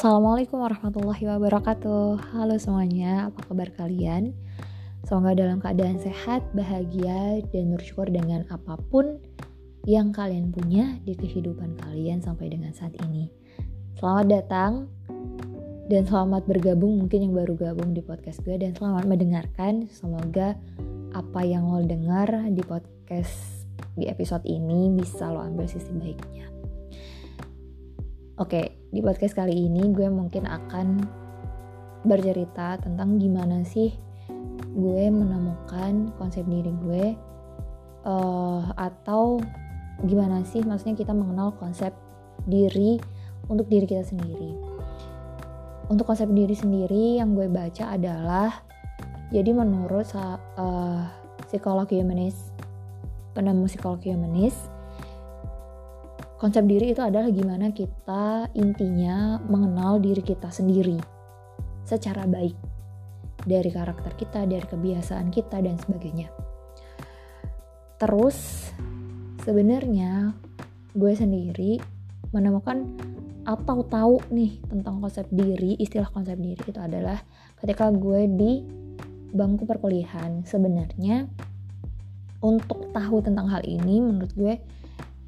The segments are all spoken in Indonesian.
Assalamualaikum warahmatullahi wabarakatuh. Halo semuanya, apa kabar kalian? Semoga dalam keadaan sehat, bahagia, dan bersyukur dengan apa pun yang kalian punya di kehidupan kalian sampai dengan saat ini. Selamat datang dan selamat bergabung mungkin yang baru gabung di podcast gue dan selamat mendengarkan. Semoga apa yang lo dengar di podcast di episode ini bisa lo ambil sisi baiknya Oke, di podcast kali ini gue mungkin akan bercerita tentang gimana sih gue menemukan konsep diri gue uh, atau gimana sih maksudnya kita mengenal konsep diri untuk diri kita sendiri. Untuk konsep diri sendiri yang gue baca adalah jadi menurut uh, psikolog humanis penemu psikologi humanis Konsep diri itu adalah gimana kita intinya mengenal diri kita sendiri secara baik dari karakter kita, dari kebiasaan kita dan sebagainya. Terus sebenarnya gue sendiri menemukan atau tahu nih tentang konsep diri, istilah konsep diri itu adalah ketika gue di bangku perkuliahan. Sebenarnya untuk tahu tentang hal ini menurut gue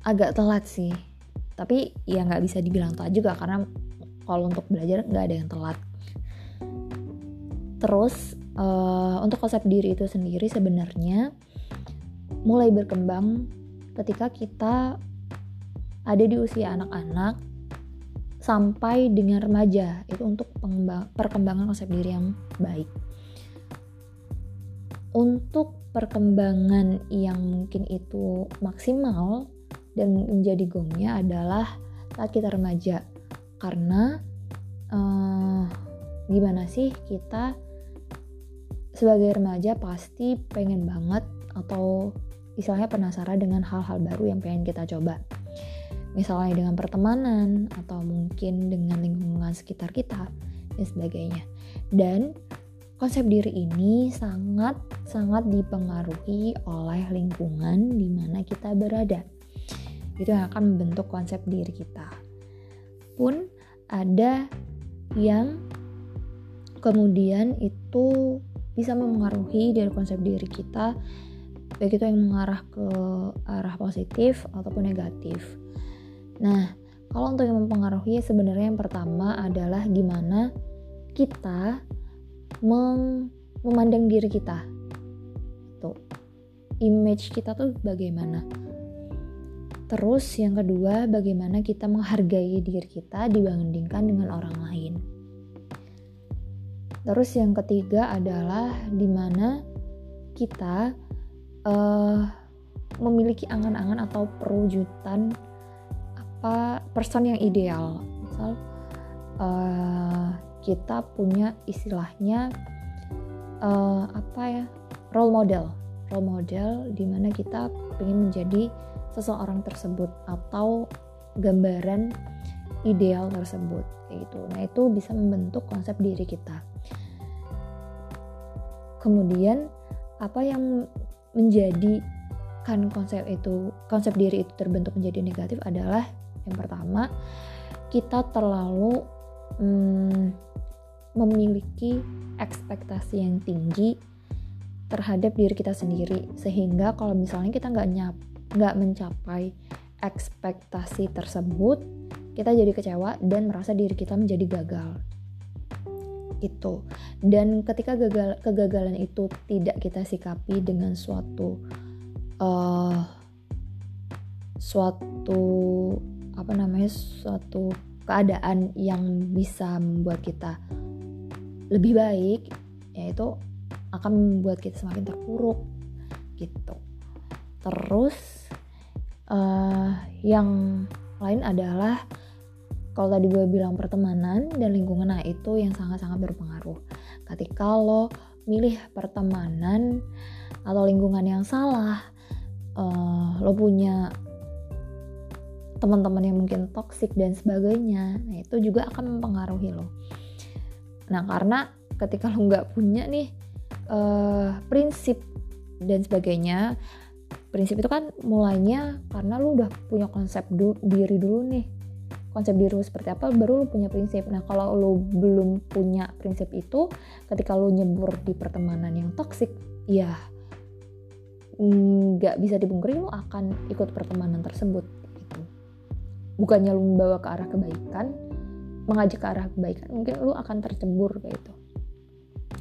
agak telat sih. Tapi ya nggak bisa dibilang telat juga karena kalau untuk belajar nggak ada yang telat. Terus uh, untuk konsep diri itu sendiri sebenarnya mulai berkembang ketika kita ada di usia anak-anak sampai dengan remaja. Itu untuk perkembangan konsep diri yang baik. Untuk perkembangan yang mungkin itu maksimal dan menjadi gongnya adalah saat kita remaja. Karena uh, gimana sih kita sebagai remaja pasti pengen banget atau istilahnya penasaran dengan hal-hal baru yang pengen kita coba. Misalnya dengan pertemanan atau mungkin dengan lingkungan sekitar kita dan sebagainya. Dan konsep diri ini sangat sangat dipengaruhi oleh lingkungan di mana kita berada itu yang akan membentuk konsep diri kita. Pun ada yang kemudian itu bisa mempengaruhi dari konsep diri kita baik itu yang mengarah ke arah positif ataupun negatif. Nah kalau untuk yang mempengaruhi sebenarnya yang pertama adalah gimana kita mem memandang diri kita. Tuh image kita tuh bagaimana Terus yang kedua, bagaimana kita menghargai diri kita dibandingkan dengan orang lain. Terus yang ketiga adalah di mana kita uh, memiliki angan-angan atau perwujudan apa person yang ideal. Misal uh, kita punya istilahnya uh, apa ya role model, role model di mana kita ingin menjadi seseorang tersebut atau gambaran ideal tersebut gitu. Nah, itu bisa membentuk konsep diri kita. Kemudian apa yang menjadi kan konsep itu konsep diri itu terbentuk menjadi negatif adalah yang pertama kita terlalu hmm, memiliki ekspektasi yang tinggi terhadap diri kita sendiri sehingga kalau misalnya kita nggak nyap nggak mencapai ekspektasi tersebut, kita jadi kecewa dan merasa diri kita menjadi gagal. Itu. Dan ketika gagal kegagalan itu tidak kita sikapi dengan suatu uh, suatu apa namanya suatu keadaan yang bisa membuat kita lebih baik yaitu akan membuat kita semakin terpuruk gitu terus uh, yang lain adalah kalau tadi gue bilang pertemanan dan lingkungan nah itu yang sangat-sangat berpengaruh. Ketika lo milih pertemanan atau lingkungan yang salah uh, lo punya teman-teman yang mungkin toksik dan sebagainya nah itu juga akan mempengaruhi lo. Nah karena ketika lo nggak punya nih uh, prinsip dan sebagainya prinsip itu kan mulainya karena lu udah punya konsep du diri dulu nih. Konsep diri lu seperti apa baru lu punya prinsip. Nah kalau lu belum punya prinsip itu ketika lu nyebur di pertemanan yang toksik ya nggak bisa dipungkiri lu akan ikut pertemanan tersebut gitu. Bukannya lu membawa ke arah kebaikan mengajak ke arah kebaikan mungkin lu akan tercebur kayak itu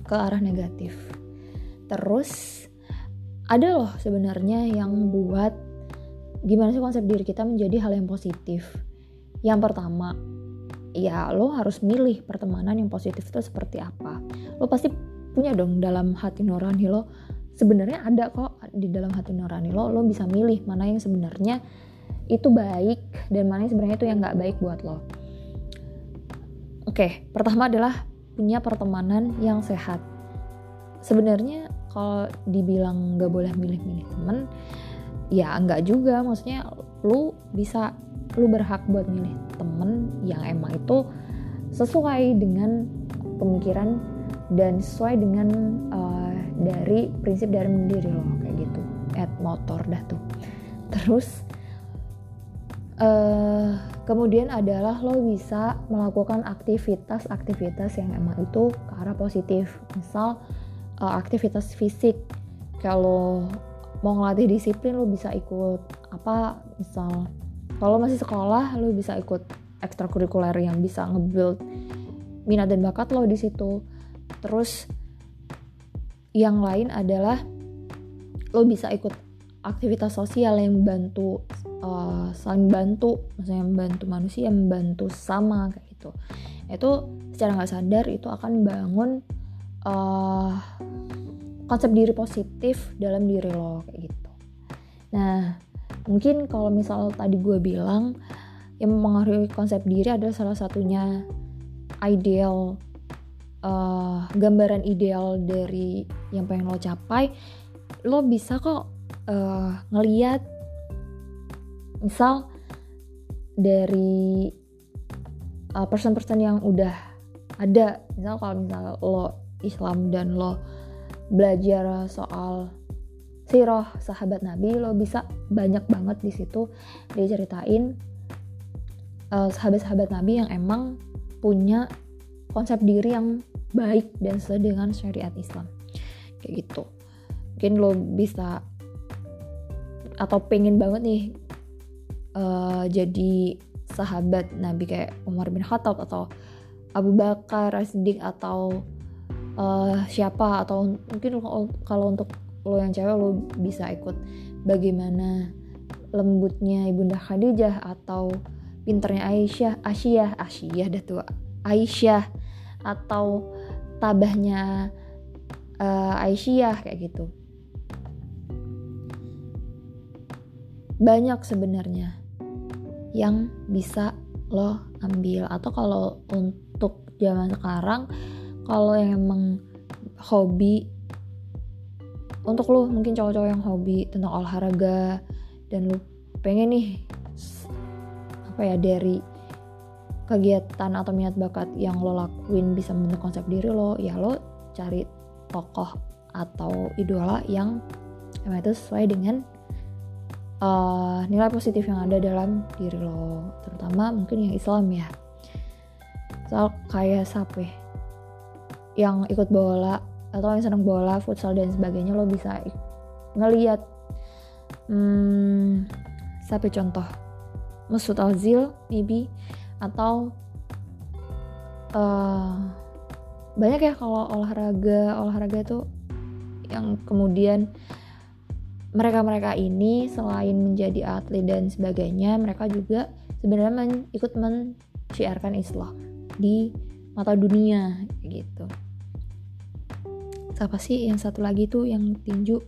ke arah negatif. Terus ada loh sebenarnya yang buat gimana sih konsep diri kita menjadi hal yang positif. Yang pertama ya lo harus milih pertemanan yang positif itu seperti apa. Lo pasti punya dong dalam hati nurani lo. Sebenarnya ada kok di dalam hati nurani lo lo bisa milih mana yang sebenarnya itu baik dan mana yang sebenarnya itu yang nggak baik buat lo. Oke, pertama adalah punya pertemanan yang sehat. Sebenarnya kalau dibilang nggak boleh milih-milih temen, ya nggak juga. Maksudnya lu bisa, lu berhak buat milih temen yang emang itu sesuai dengan pemikiran dan sesuai dengan uh, dari prinsip dari mendiri lo kayak gitu. At motor dah tuh. Terus uh, kemudian adalah lo bisa melakukan aktivitas-aktivitas yang emang itu ke arah positif misal uh, aktivitas fisik. Kalau mau ngelatih disiplin lo bisa ikut apa misal kalau masih sekolah lo bisa ikut ekstrakurikuler yang bisa nge-build minat dan bakat lo di situ. Terus yang lain adalah lo bisa ikut aktivitas sosial yang membantu uh, saling bantu maksudnya membantu manusia membantu sama kayak gitu. Itu secara nggak sadar itu akan bangun uh, konsep diri positif dalam diri lo kayak gitu. Nah mungkin kalau misal tadi gue bilang yang mempengaruhi konsep diri adalah salah satunya ideal uh, gambaran ideal dari yang pengen lo capai. Lo bisa kok uh, ngeliat misal dari person-person yang udah ada. Misal kalau misal lo Islam dan lo belajar soal sirah sahabat Nabi lo bisa banyak banget di situ. Diceritain uh, sahabat-sahabat Nabi yang emang punya konsep diri yang baik dan sesuai dengan syariat Islam. Kayak gitu. Mungkin lo bisa atau pengen banget nih uh, jadi sahabat Nabi kayak Umar bin Khattab atau Abu Bakar Siddiq atau uh, siapa atau mungkin kalau untuk lo yang cewek lo bisa ikut bagaimana lembutnya ibunda Khadijah atau pinternya Aisyah Asyah Asyah dah tuh Aisyah atau tabahnya uh, Aisyah kayak gitu. Banyak sebenarnya yang bisa lo ambil. Atau kalau untuk zaman sekarang kalau yang emang hobi untuk lo mungkin cowok-cowok yang hobi tentang olahraga dan lo pengen nih apa ya dari kegiatan atau minat bakat yang lo lakuin bisa membentuk konsep diri lo ya lo cari tokoh atau idola yang emang itu sesuai dengan uh, nilai positif yang ada dalam diri lo terutama mungkin yang Islam ya. Soal kayak sape yang ikut bola atau yang senang bola futsal dan sebagainya lo bisa ngeliat hmm, sape contoh Mesut Ozil maybe atau uh, banyak ya kalau olahraga olahraga itu yang kemudian mereka-mereka ini selain menjadi atlet dan sebagainya, mereka juga sebenarnya men, ikut menciarkan Islam di mata dunia gitu. Siapa sih yang satu lagi tuh yang tinju?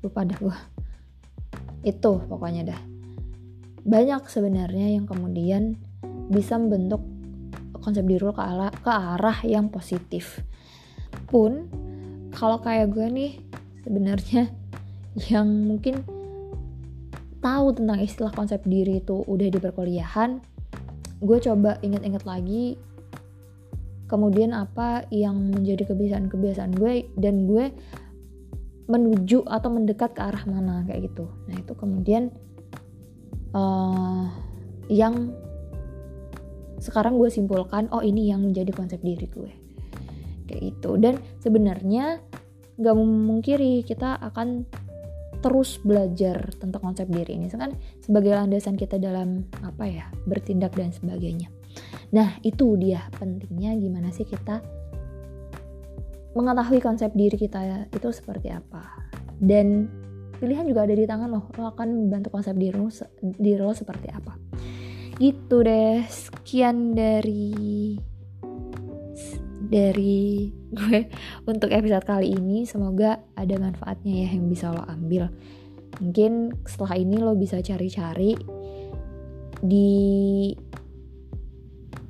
Lupa dah gua. Itu pokoknya dah. Banyak sebenarnya yang kemudian bisa membentuk konsep diri lo ke ke arah yang positif. Pun kalau kayak gue nih sebenarnya yang mungkin tahu tentang istilah konsep diri itu udah di perkuliahan gue coba inget-inget lagi kemudian apa yang menjadi kebiasaan-kebiasaan gue dan gue menuju atau mendekat ke arah mana kayak gitu. Nah itu kemudian uh, yang sekarang gue simpulkan oh ini yang menjadi konsep diri gue. Kayak itu dan sebenarnya nggak memungkiri kita akan terus belajar tentang konsep diri ini. Kan sebagai landasan kita dalam apa ya bertindak dan sebagainya nah itu dia pentingnya gimana sih kita mengetahui konsep diri kita itu seperti apa. Dan pilihan juga ada di tangan lo lo akan membantu konsep diri lo, diri lo seperti apa. Gitu deh sekian dari dari gue untuk episode kali ini. Semoga ada manfaatnya ya yang bisa lo ambil. Mungkin setelah ini lo bisa cari-cari di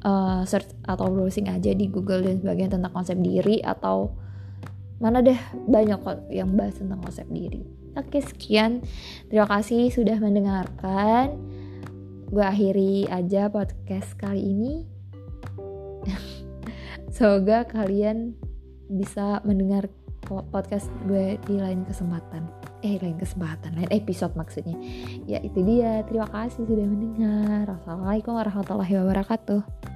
uh, search atau browsing aja di Google dan sebagainya tentang konsep diri atau mana deh banyak kok yang bahas tentang konsep diri oke sekian terima kasih sudah mendengarkan gue akhiri aja podcast kali ini Semoga kalian bisa mendengar podcast gue di lain kesempatan. Eh, lain kesempatan, lain episode maksudnya. Ya, itu dia. Terima kasih sudah mendengar. Assalamualaikum warahmatullahi wabarakatuh.